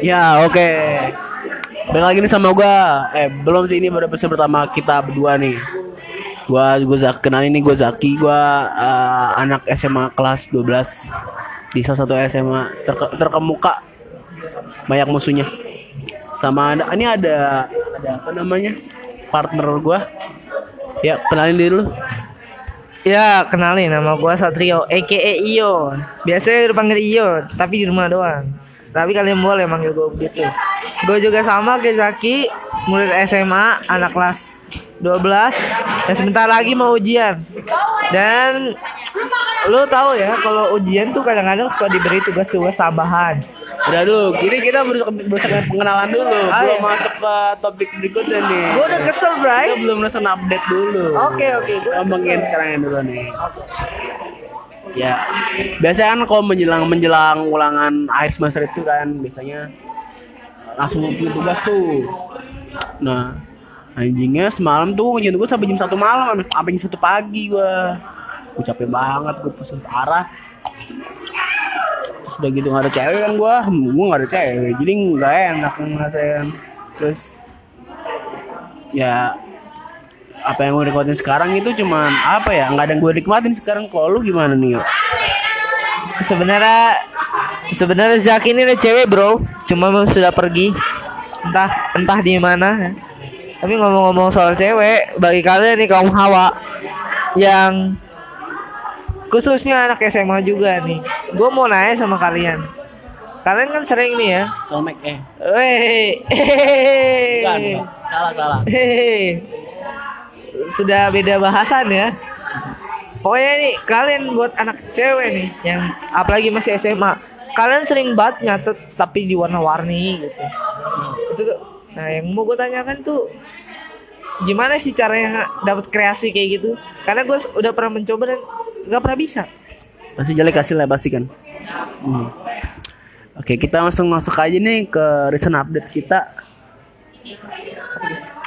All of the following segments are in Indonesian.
Ya oke. Balik lagi nih sama gua. Eh belum sih ini baru episode pertama kita berdua nih. Gua gua kenal ini gua Zaki gua eh, anak SMA kelas 12 di salah satu SMA terke- terkemuka banyak musuhnya. Sama ada ini ada ada apa namanya? partner gua. Ya, kenalin diri lu. Ya, kenalin nama gua Satrio, aka Iyo. Biasanya dipanggil Iyo, tapi di rumah doang. Tapi kalian boleh manggil gua begitu. Gue juga sama kayak Zaki, murid SMA, anak kelas 12 dan sebentar lagi mau ujian. Dan lu tahu ya kalau ujian tuh kadang-kadang suka diberi tugas-tugas tambahan. Udah dulu, kini kita berusaha berusaha pengenalan dulu. Ah, belum iya. masuk ke topik berikutnya nih. Gue udah kesel, Kita Bray. belum langsung update dulu. Oke, oke, gua Ngomongin kesel. sekarang yang dulu nih. Ya, biasanya kan kalau menjelang menjelang ulangan akhir semester itu kan biasanya langsung punya tugas tuh. Nah, anjingnya semalam tuh ngerjain gue sampai jam satu malam, sampai jam satu pagi gua. Gue capek banget, gue pusing parah. Udah gitu gak ada cewek kan gua, gua gak ada cewek, jadi nggak enak ngerasain. Terus ya apa yang gue nikmatin sekarang itu cuman apa ya nggak ada yang gue nikmatin sekarang kalau lu gimana nih? Sebenarnya sebenarnya Zaki ini ada cewek, Bro. Cuma sudah pergi. Entah entah di mana. Tapi ngomong-ngomong soal cewek, bagi kalian nih kaum hawa yang khususnya anak SMA juga nih. Gue mau nanya sama kalian. Kalian kan sering nih ya. Tomek eh Weh. bukan bukan. salah salah Hehehe. Sudah beda bahasan ya. Pokoknya nih kalian buat anak cewek nih yang apalagi masih SMA, kalian sering banget nyatet tapi di warna-warni gitu. Itu tuh. Nah, yang mau gue tanyakan tuh gimana sih caranya dapat kreasi kayak gitu? Karena gue udah pernah mencoba dan nggak pernah bisa. pasti jelek hasilnya pasti kan? Hmm. oke kita langsung masuk aja nih ke recent update kita.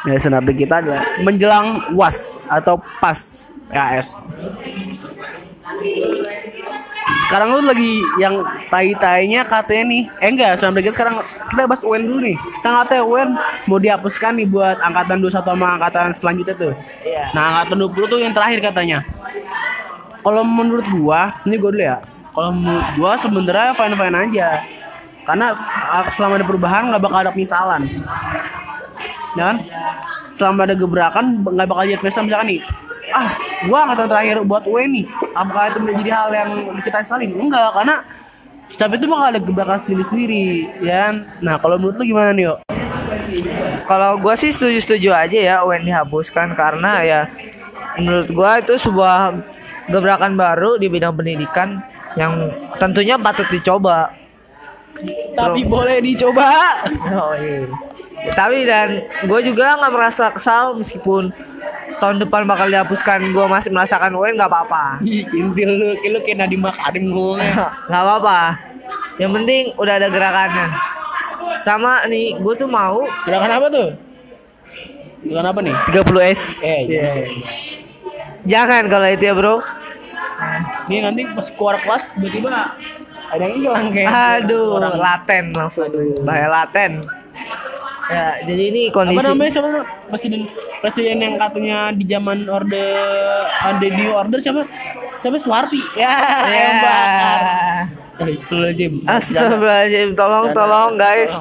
Recent update kita adalah menjelang was atau pas PAS sekarang lu lagi yang tai-tainya katanya nih. Eh enggak sampai kita sekarang kita bahas UN dulu nih. Kita katanya UN mau dihapuskan nih buat angkatan 21 sama angkatan selanjutnya tuh. Iya. nah angkatan 20 tuh yang terakhir katanya kalau menurut gua ini gua dulu ya. Kalau menurut gua sebenarnya fine fine aja. Karena uh, selama ada perubahan nggak bakal ada penyesalan. Ya kan? Selama ada gebrakan nggak bakal jadi penyesalan. Misalkan nih ah gua angkatan terakhir buat UN nih apakah itu menjadi hal yang kita salin enggak karena setiap itu bakal ada gebrakan sendiri sendiri ya kan? nah kalau menurut lu gimana nih yo? Kalau gue sih setuju-setuju aja ya UN dihapuskan. Karena ya menurut gue itu sebuah gebrakan baru di bidang pendidikan yang tentunya patut dicoba. tapi boleh dicoba Oh iya. Tapi dan gue juga nggak merasa kesal meskipun tahun depan bakal dihapuskan. Gue masih merasakan UN nggak apa-apa. Kintil lu lu kayak Nadiem Makarim ngomongnya Nggak apa-apa. Yang penting udah ada gerakannya. Sama nih, gue tuh mau gerakan apa tuh gerakan apa nih 30S. eh Iya. Jangan kalau itu ya bro. Ini nanti pas keluar kelas tiba-tiba ada yang hilang kayak Aduh, orang laten langsung. Bahaya laten. Ya, jadi ini apa kondisi namanya siapa presiden presiden yang katanya di zaman orde ada di order siapa siapa Suwarti ya Ya. Astagfirullahaladzim Astagfirullahaladzim, tolong tolong guys.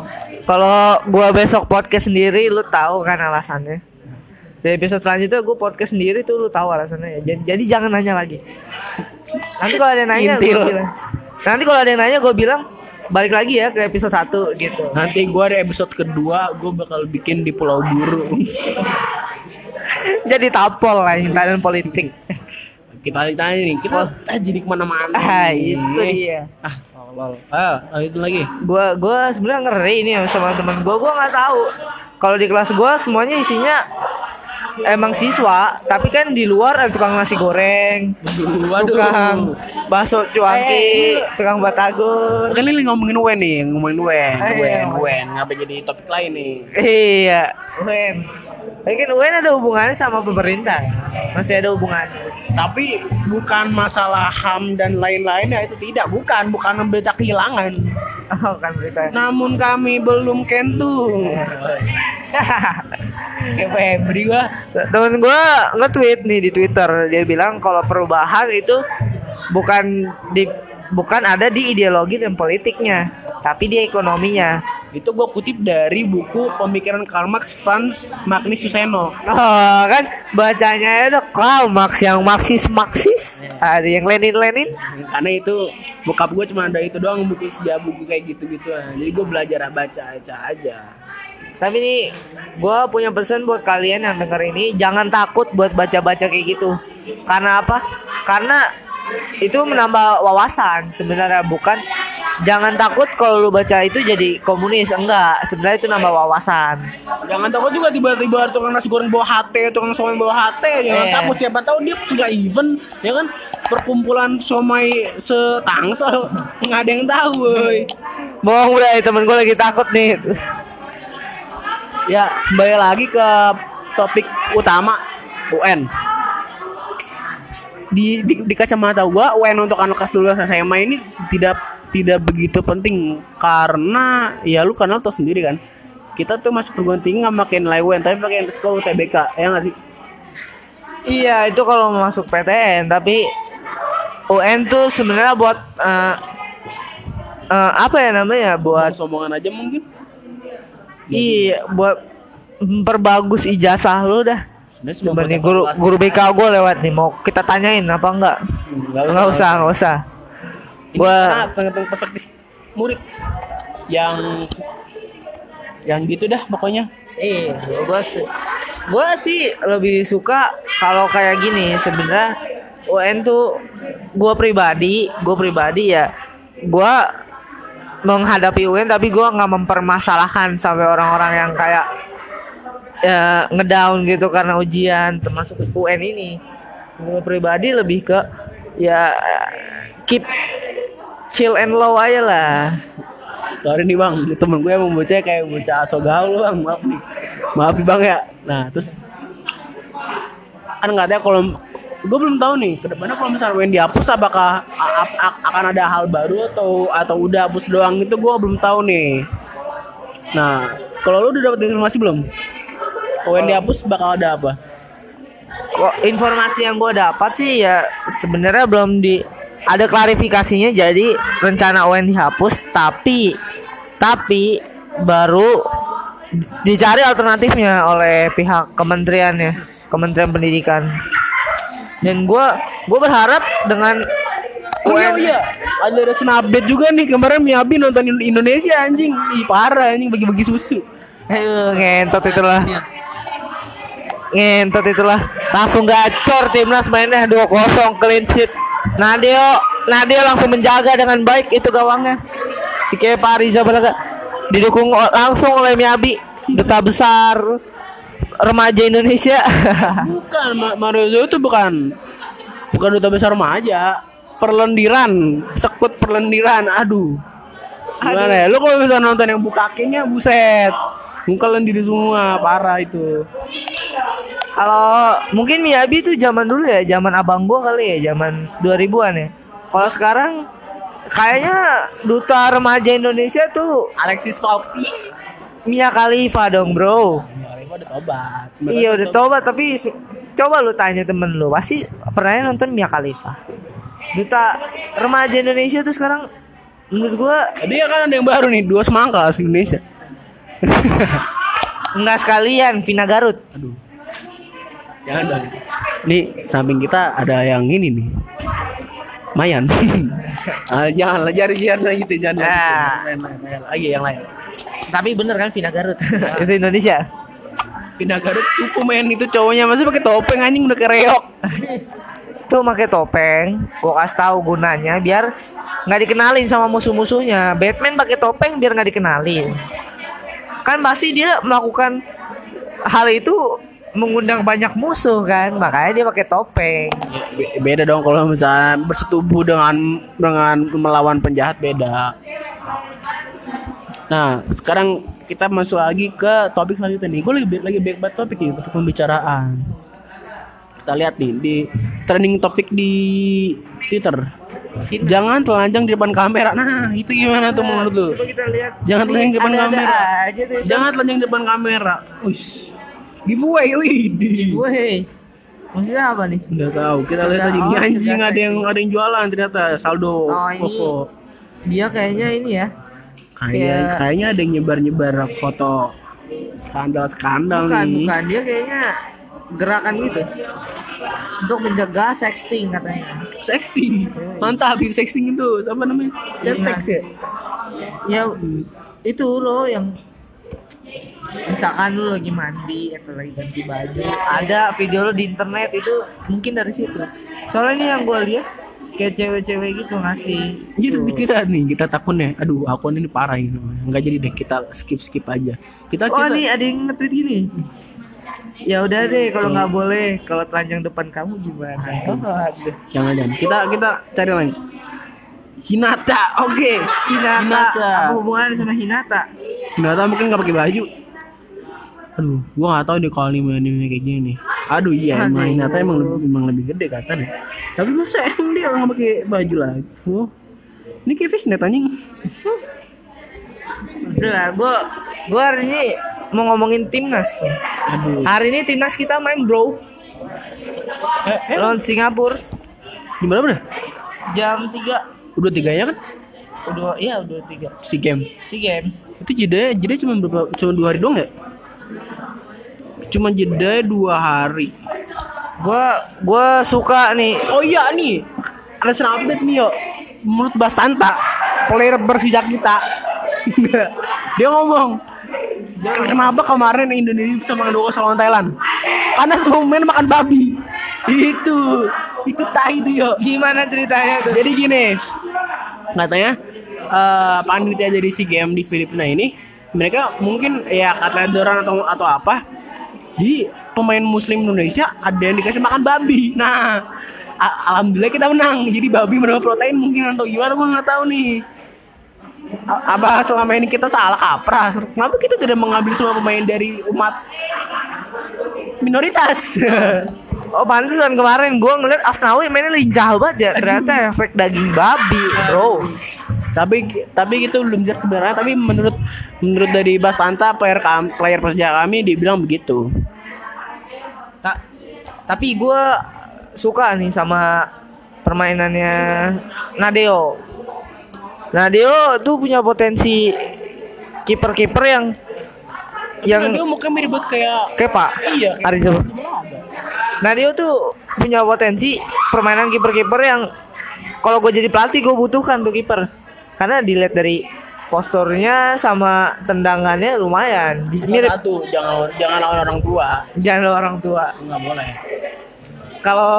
Kalau gua besok podcast sendiri, lu tahu kan alasannya. Di episode selanjutnya gua podcast sendiri tuh lu tahu alasannya ya. Jadi, jadi jangan nanya lagi. Nanti kalau ada yang nanya, gua bilang. Nanti kalau ada yang nanya, gue bilang balik lagi ya ke episode 1 gitu. nanti gua ada episode kedua gua bakal bikin di Pulau Buru Jadi tapol lah intan politik. kita tanya nih kita ah, jadi ke mana-mana Ah, itu dia. ah lol ah itu lagi Gua gua sebenarnya ngeri ini sama teman gua. Gua nggak tahu. Kalau di kelas gua semuanya isinya emang siswa, tapi kan di luar ada tukang nasi goreng, waduh tukang bakso cuanki, Eh, tukang batagor. kan ini ngomongin Wen nih ngomongin Wen Wen Wen. Wen ngapa jadi topik lain nih Iya, Wen. Kan UN ada hubungannya sama pemerintah. Masih ada hubungannya. Tapi bukan masalah HAM dan lain-lainnya itu tidak, bukan, bukan berita kehilangan. Oh kan berita. Namun kami belum kentu. Kayak Febri gua. Temen gue nge-tweet nih di Twitter dia bilang kalau perubahan itu bukan di bukan ada di ideologi dan politiknya, tapi di ekonominya. Itu gua kutip dari buku pemikiran Karl Marx Franz Magnus Suseno. Oh kan bacanya ada Karl Marx yang Marxis Marxis, ada yang Lenin Lenin. Karena itu bokap gue cuma ada itu doang buku sejarah buku kayak gitu-gitu. Jadi gue belajar baca aja aja. Tapi nih gue punya pesan buat kalian yang denger ini jangan takut buat baca-baca kayak gitu. Karena apa? Karena itu menambah wawasan sebenarnya bukan jangan takut kalau lu baca itu jadi komunis enggak sebenarnya itu nambah wawasan Jangan takut juga tiba-tiba tukang nasi goreng bawa HT, tukang somai bawa HT. Jangan Iya. takut siapa tahu dia punya event, ya kan? Perkumpulan somai setangsel, nggak ada yang tahu, boy. bohong udah temen gue lagi takut nih Ya, kembali lagi ke topik utama UN. Di, di, di kacamata gua UN untuk anak kelas 12 SMA ini tidak tidak begitu penting karena ya lu kenal tau sendiri kan. Kita tuh masuk perguruan tinggi nggak pakai nilai UN tapi pakai sekolah UTBK ya nggak sih? iya itu kalau masuk PTN tapi UN tuh sebenarnya buat eh, eh, apa ya namanya buat sombongan aja mungkin. iya buat memperbagus ijazah lu dah Sebenarnya guru guru BK gue lewat nih mau kita tanyain apa enggak? Nggak Enggak usah, enggak usah. Gua tentang perspektif murid yang yang gitu dah pokoknya. Iya, gua sih, gua sih lebih suka kalau kayak gini sebenarnya UN tuh gua pribadi, gua pribadi ya, gua menghadapi UN tapi gua nggak mempermasalahkan sampai orang-orang yang kayak ya ngedown gitu karena ujian termasuk UN ini. Gua pribadi lebih ke ya keep chill and low aja lah. Sorry nih bang, temen gue emang bocah kayak bocah aso gaul bang, maaf nih. Maaf nih bang ya. Nah terus kan nggak ada kalau gue belum tahu nih ke depannya kalau misalnya UN dihapus apakah akan ada hal baru atau atau udah hapus doang itu gue belum tahu nih. Nah kalau lu udah dapat informasi belum? UN dihapus bakal ada apa? kok informasi yang gue dapat sih ya sebenarnya belum di ada klarifikasinya jadi rencana UN dihapus tapi tapi baru dicari alternatifnya oleh pihak kementeriannya Kementerian Pendidikan dan gue gue berharap dengan Oh iya, UN iya. Ada snapbet juga nih kemarin Miyabi nonton In- Indonesia anjing. Ih parah anjing bagi-bagi susu. Aduh, ngentot itulah ngentot itulah langsung gacor timnas mainnya 2-0 clean sheet Nadio Nadio langsung menjaga dengan baik itu gawangnya si Kepa Riza Balaga didukung langsung oleh Miyabi duta besar remaja Indonesia Bukan Ma- Mario Zoe itu bukan bukan duta besar remaja. Perlendiran, sekut perlendiran. Aduh. Gimana ya? Lu kalau bisa nonton yang bukakinnya buset. Muka lendiri semua, parah itu. Kalau mungkin Miyabi itu zaman dulu ya zaman abang gua kali ya zaman 2000-an ya kalau sekarang kayaknya duta remaja Indonesia tuh Alexis Fauci. Mia Khalifa dong bro Mereka udah tobat. Iya udah tobat tapi se- coba lu tanya temen lu pasti pernah nonton Mia Khalifa. Duta remaja Indonesia tuh sekarang menurut gua Dia kan ada yang baru nih, dua semangka Indonesia. enggak sekalian Vina Garut. Aduh. Jangan dong. Nih, samping kita ada yang ini nih. Mayan. ah, jangan lah, jangan jangan lah gitu, jangan. Ah. Lain. Lagi yang lain. Tapi bener kan Vina Garut itu Indonesia. Pindah Garut cukup men itu cowoknya masih pakai topeng anjing udah kayak reok. Tuh pakai topeng, gua kasih tahu gunanya biar nggak dikenalin sama musuh-musuhnya. Batman pakai topeng biar nggak dikenalin. Kan pasti dia melakukan hal itu mengundang banyak musuh kan, makanya dia pakai topeng. Be- beda dong kalau misalnya bersetubuh dengan dengan melawan penjahat beda. Nah, sekarang kita masuk lagi ke topik selanjutnya nih. Gue lagi lagi baik banget topik nih, topik pembicaraan. Kita lihat nih di trending topik di Twitter. Jangan telanjang di depan kamera. Nah, itu gimana tuh menurut lu? Coba kita lihat. Jangan Ini telanjang di depan kamera. aja tuh. Jangan telanjang di depan kamera. Uish. Giveaway, wih. Woi. Maksudnya apa nih? Udah tahu. Kita lihat aja Oh, ini anjing ternyata ada yang ada yang jualan ternyata saldo Oh, ini Poco. Dia kayaknya ini ya. Kayak Kayak- kayaknya ada yang nyebar-nyebar foto skandal-skandal Bukan, nih. bukan. Dia kayaknya gerakan gitu. Untuk mencegah sexting katanya. Sexting. Mantap, itu sexting itu. Apa namanya? Chat Iya. sex ya? Ya itu loh yang misalkan lu lagi mandi atau lagi ganti baju ada video lo di internet itu mungkin dari situ soalnya ini yang gue lihat kayak cewek-cewek gitu ngasih Gitu kita nih, kita takutnya. Aduh, akun ini parah ini. Enggak jadi deh, kita skip-skip aja. Kita oh kita nih ada yang nge-tweet gini ya udah deh kalau nggak boleh kalau telanjang depan kamu gimana oh, aduh. jangan jangan. Kita kita cari lagi. Hinata, oke. Hinata, Hinata. apa hubungannya sama Hinata Hinata mungkin nggak pakai baju. Aduh, gua nggak tahu deh kalau anime anime kayak gini nih. Aduh iya, emang Aduh. Hinata emang lebih, emang lebih gede kata deh. Tapi masa emang dia nggak pakai baju lagi? Oh. Ini kayak fishnet anjing. udah lah gue gue hari ini mau ngomongin timnas Aduh. hari ini timnas kita main bro Eh, eh, lawan Singapura gimana bener? jam 3 Udah tiganya kan? udah iya udah tiga Si game. si games Itu jeda jeda cuma berapa? Cuma dua hari doang ya? Cuma jeda dua hari. gua gua suka nih Oh iya nih, ada sedang update nih yo. Menurut Bastanta, player Persija kita, dia ngomong, kenapa kemarin Indonesia bisa makan dua lawan Thailand? Karena Sumen makan babi. Itu, itu tai itu yo. gimana ceritanya tuh Jadi gini, katanya eh panitia dari si game di Filipina ini, mereka mungkin ya kata doran atau atau apa, jadi pemain Muslim Indonesia ada yang dikasih makan babi. Nah, alhamdulillah kita menang. Jadi babi menambah protein mungkin atau gimana gue nggak tahu nih. Apa selama ini kita salah kaprah? Kenapa kita tidak mengambil semua pemain dari umat minoritas? oh pantesan kemarin gua ngeliat Asnawi mainnya lincah banget ya ternyata efek daging babi bro tapi tapi itu belum jelas kebenaran tapi menurut menurut dari Bastanta player kam, player Persija kami dibilang begitu. Ta- tapi gua suka nih sama permainannya Nadeo. Nadeo tuh punya potensi kiper-kiper yang yang dia mukanya mirip banget kayak kayak Pak iya Arizo. Nadeo tuh punya potensi permainan kiper-kiper yang kalau gue jadi pelatih gue butuhkan tuh kiper. Karena dilihat dari posturnya sama tendangannya lumayan. Di- mirip. satu jangan jangan lawan orang tua. Jangan orang tua. Nggak boleh. Kalau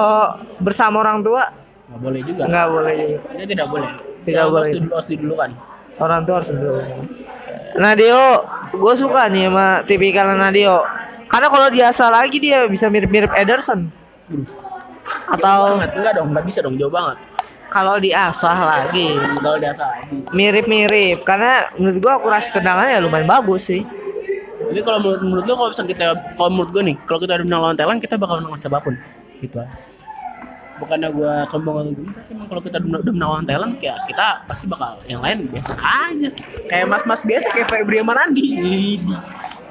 bersama orang tua? Nggak boleh juga. Nggak boleh. Juga. itu tidak boleh. Tidak boleh. harus dulu harus didulukan. Orang tua harus dulu. Nadeo gue suka nih sama tipikal Nadeo karena kalau diasah lagi dia bisa mirip-mirip Ederson. Atau banget. Enggak dong nggak bisa dong. Jauh banget kalau diasah lagi. Kalau dia salah lagi. Mirip-mirip. Karena menurut gua akurasi tendangannya lumayan bagus sih. Tapi kalau menurut menurut lo kalau bisa kita kalau menurut gue nih kalau kita udah menang lawan Thailand kita bakal menang siapa pun gitu. Bukannya gue sombong atau gimana tapi emang kalau kita udah, udah menang lawan Thailand kayak kita pasti bakal yang lain biasa aja. Kayak mas-mas biasa kayak Febri sama Randi. Idi.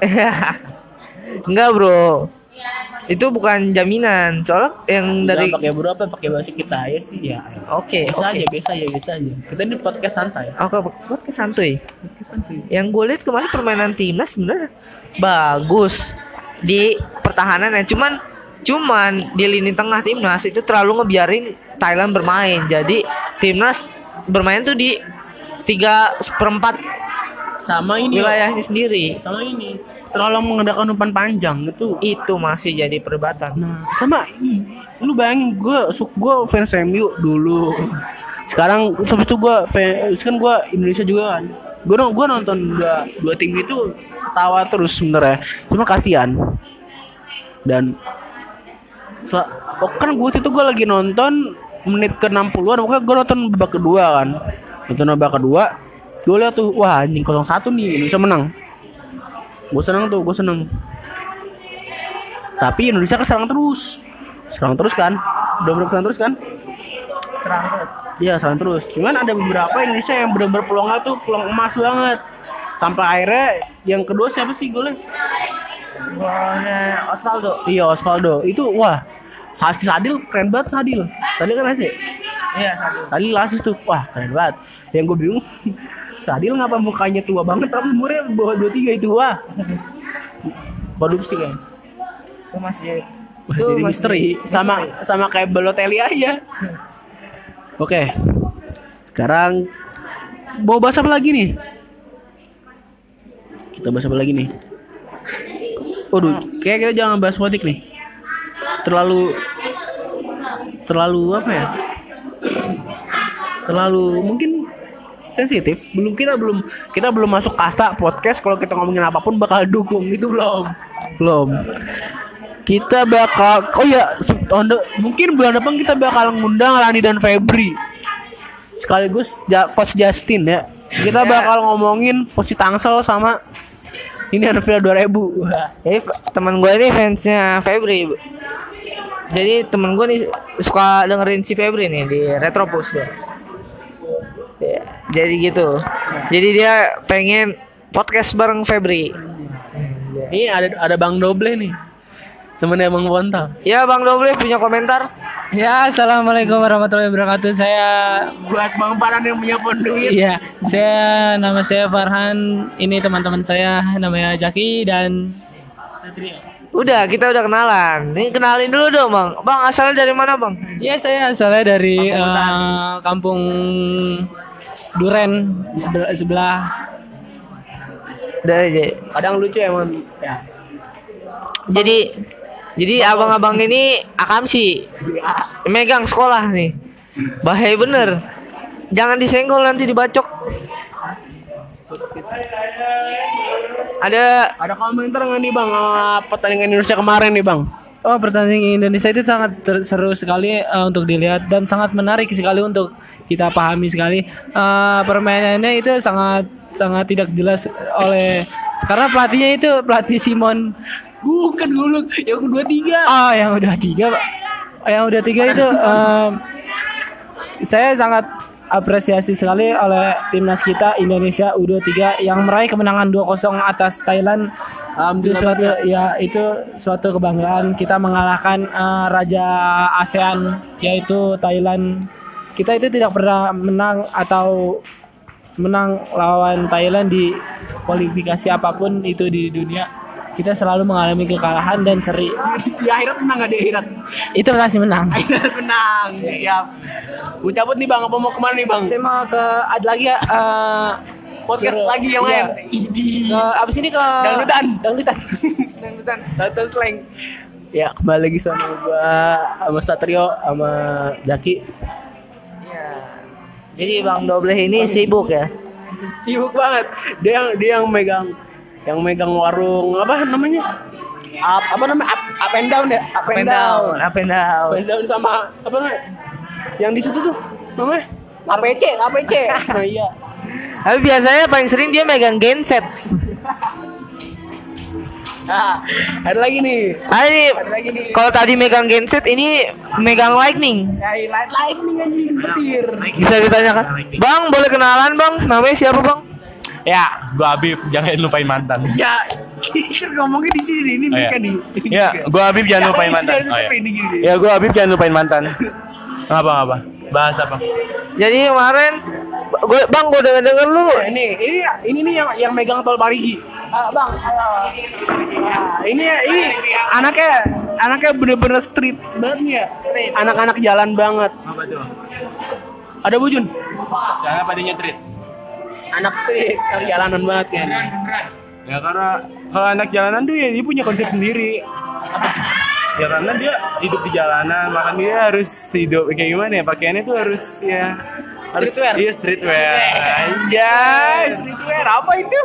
enggak bro itu bukan jaminan. Soalnya yang dari dari pakai berapa? Pakai bahasa kita aja sih ya. Oke biasa oke. aja biasa aja biasa aja. Kita ini podcast santai. Oke buat santuy. Podcast santai yang gue lihat kemarin permainan timnas sebenarnya bagus di pertahanan ya cuman cuman di lini tengah timnas itu terlalu ngebiarin Thailand bermain. Jadi timnas bermain tuh di tiga seperempat sama ini wilayahnya sendiri. Sama ini terlalu mengandalkan umpan panjang gitu itu masih jadi perdebatan Nah, sama i, lu bayangin gue suk gue fans MU dulu. Sekarang sampai itu gue fans kan gue Indonesia juga kan. Gue gue nonton dua dua tim itu tawa terus sebenarnya. Cuma kasihan. Dan oh, kan gue itu gue lagi nonton menit ke 60-an pokoknya gue nonton babak kedua kan. Nonton babak kedua gue lihat tuh wah anjing 01 nih Indonesia menang. Gue seneng tuh gue seneng tapi Indonesia kan serang terus serang terus kan udah berapa serang terus kan Terang terus. Iya serang terus. Cuman ada beberapa Indonesia yang benar-benar peluangnya tuh peluang emas banget. Sampai akhirnya yang kedua siapa sih golnya? Golnya Osvaldo. Iya Osvaldo. Itu wah Sadil Sadil keren banget Sadil. Sadil kan sih? Iya, satu. Sadil asis tuh wah keren banget. Yang gue bingung Sadil ngapa mukanya tua banget tapi umurnya bawah 23 itu wah. Korupsi kan. Itu masih itu jadi masih misteri sama sama kayak Balotelli aja. Oke. Sekarang mau bahas apa lagi nih? Kita bahas apa lagi nih? Waduh, kayak kita jangan bahas politik nih. Terlalu terlalu apa ya? Terlalu mungkin sensitif. Belum kita belum kita belum masuk kasta podcast kalau kita ngomongin apa pun bakal dukung itu belum. Belum kita bakal oh ya de- mungkin bulan depan kita bakal ngundang Lani dan Febri sekaligus ja, coach Justin ya kita Ya. bakal ngomongin posisi Tangsel sama ini Anfield 2000 Wah. Jadi teman gue ini fansnya Febri. Jadi temen gue nih suka dengerin si Febri nih di Retropus ya. Jadi gitu. Jadi dia pengen podcast bareng Febri. ini ada ada Bang Doble nih temennya Bang Bontal Ya Bang Doble punya komentar? Ya, assalamualaikum warahmatullahi wabarakatuh. Saya, buat Bang Paran yang punya penduit iya, saya nama saya Farhan. Ini teman-teman saya namanya Jaki dan Udah, kita udah kenalan. Nih kenalin dulu dong, Bang. Bang, asalnya dari mana, Bang? ya saya asalnya dari eh, kampung Duren sebelah, sebelah Dari kadang lucu emang ya Jadi jadi abang-abang ini akamsi megang sekolah nih. Bahaya bener. Jangan disenggol nanti dibacok. Ada ada komentar nggak nih Bang pertandingan Indonesia kemarin nih Bang Oh pertandingan Indonesia itu sangat seru sekali eh, untuk dilihat dan sangat menarik sekali untuk kita pahami sekali. Eh, permainannya itu sangat sangat tidak jelas oleh karena pelatihnya itu pelatih Simon. Bukan gulung yang kedua tiga. Ah yang udah tiga pak. Yang udah tiga itu em, saya sangat apresiasi sekali oleh timnas kita Indonesia U23 yang meraih kemenangan 2-0 atas Thailand. Itu suatu ya itu suatu kebanggaan kita mengalahkan eh, raja ASEAN yaitu Thailand. Kita itu tidak pernah menang atau menang lawan Thailand di kualifikasi apa pun itu di dunia kita selalu mengalami kekalahan dan seri. Di akhirat menang nggak di akhirat? Itu pasti menang. Akhirat menang siap. Gue cabut nih bang. Apa mau ke mana nih bang? Saya mau ke ada lagi ya eh, podcast suruh- lagi yang iya. lain idi. Ke abis ini ke Dangdutan. dangdutan. Tonton slang. Ya kembali lagi sama gua sama Satrio sama Jaki Ya. Jadi Bang Doble ini sibuk ya. sibuk banget. Dia yang dia yang megang yang megang warung apa namanya up apa namanya up, up and down ya up, and down up and down. up and down sama apa namanya yang di situ tuh namanya APC APC nah iya Tapi biasanya paling sering dia megang genset. nah ada lagi nih Ah, ini ada lagi nih kalau tadi megang genset ini megang lightning. ya light lightning anjing petir Bisa ditanyakan. Bang, boleh kenalan, Bang? Namanya siapa, Bang? Ya, gua Habib, jangan lupain mantan. ya ngomongnya di sini nih ini Oh, iya. kan nih Ya, gua Habib jangan lupain mantan. Oh, ya. gini. Ya, gua Habib jangan lupain mantan. Ngapa ngapa? Bahas apa? Jadi kemarin gue Bang, gue denger-denger lu Nah, ini ini ini nih yang yang megang tol Parigi. Ah, bang, ayo. Nah, ini ini anaknya anaknya bener-bener street banget ya. Anak-anak jalan banget. Apa tuh? Ada bujun. Jangan pada nyetrit. Anak street, dari jalanan banget kan. Ya karena kalau anak jalanan tuh ya dia punya konsep sendiri. Ya karena dia hidup di jalanan, makanya dia harus hidup kayak gimana ya? Pakaiannya tuh harus ya harus Streetwear. Iya streetwear. Anjay, streetwear apa itu?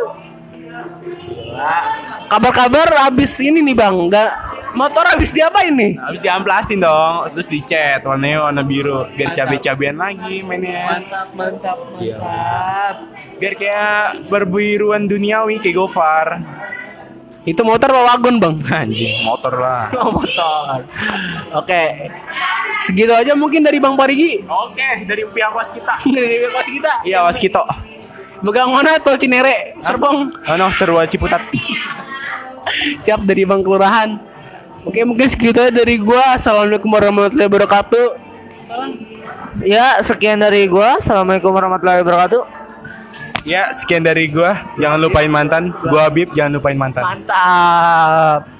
Kabar-kabar habis ini nih bang, nggak motor habis diapain nih? Habis diamplasin dong, terus dicat warnanya warna biru biar cabe-cabean lagi mainnya. Mantap, mantap, Iya. mantap. Biar kayak perbiruan duniawi kayak Gofar. Itu motor apa wagon, Bang? Anjing, motor lah. Oh, motor. Oke. Segitu aja mungkin dari Bang Parigi. Oke, dari pihak was kita. Dari kelas kita. Iya, was kita. Begang mana tol Cinere? Serpong. Oh no, Serua Ciputat. Siap dari Bang Kelurahan. Oke, mungkin segitu aja dari gua. Assalamualaikum warahmatullahi wabarakatuh. Ya, sekian dari gua. Assalamualaikum warahmatullahi wabarakatuh. Ya, sekian dari gua. Jangan lupain mantan. Gua Habib, jangan lupain mantan. Mantap.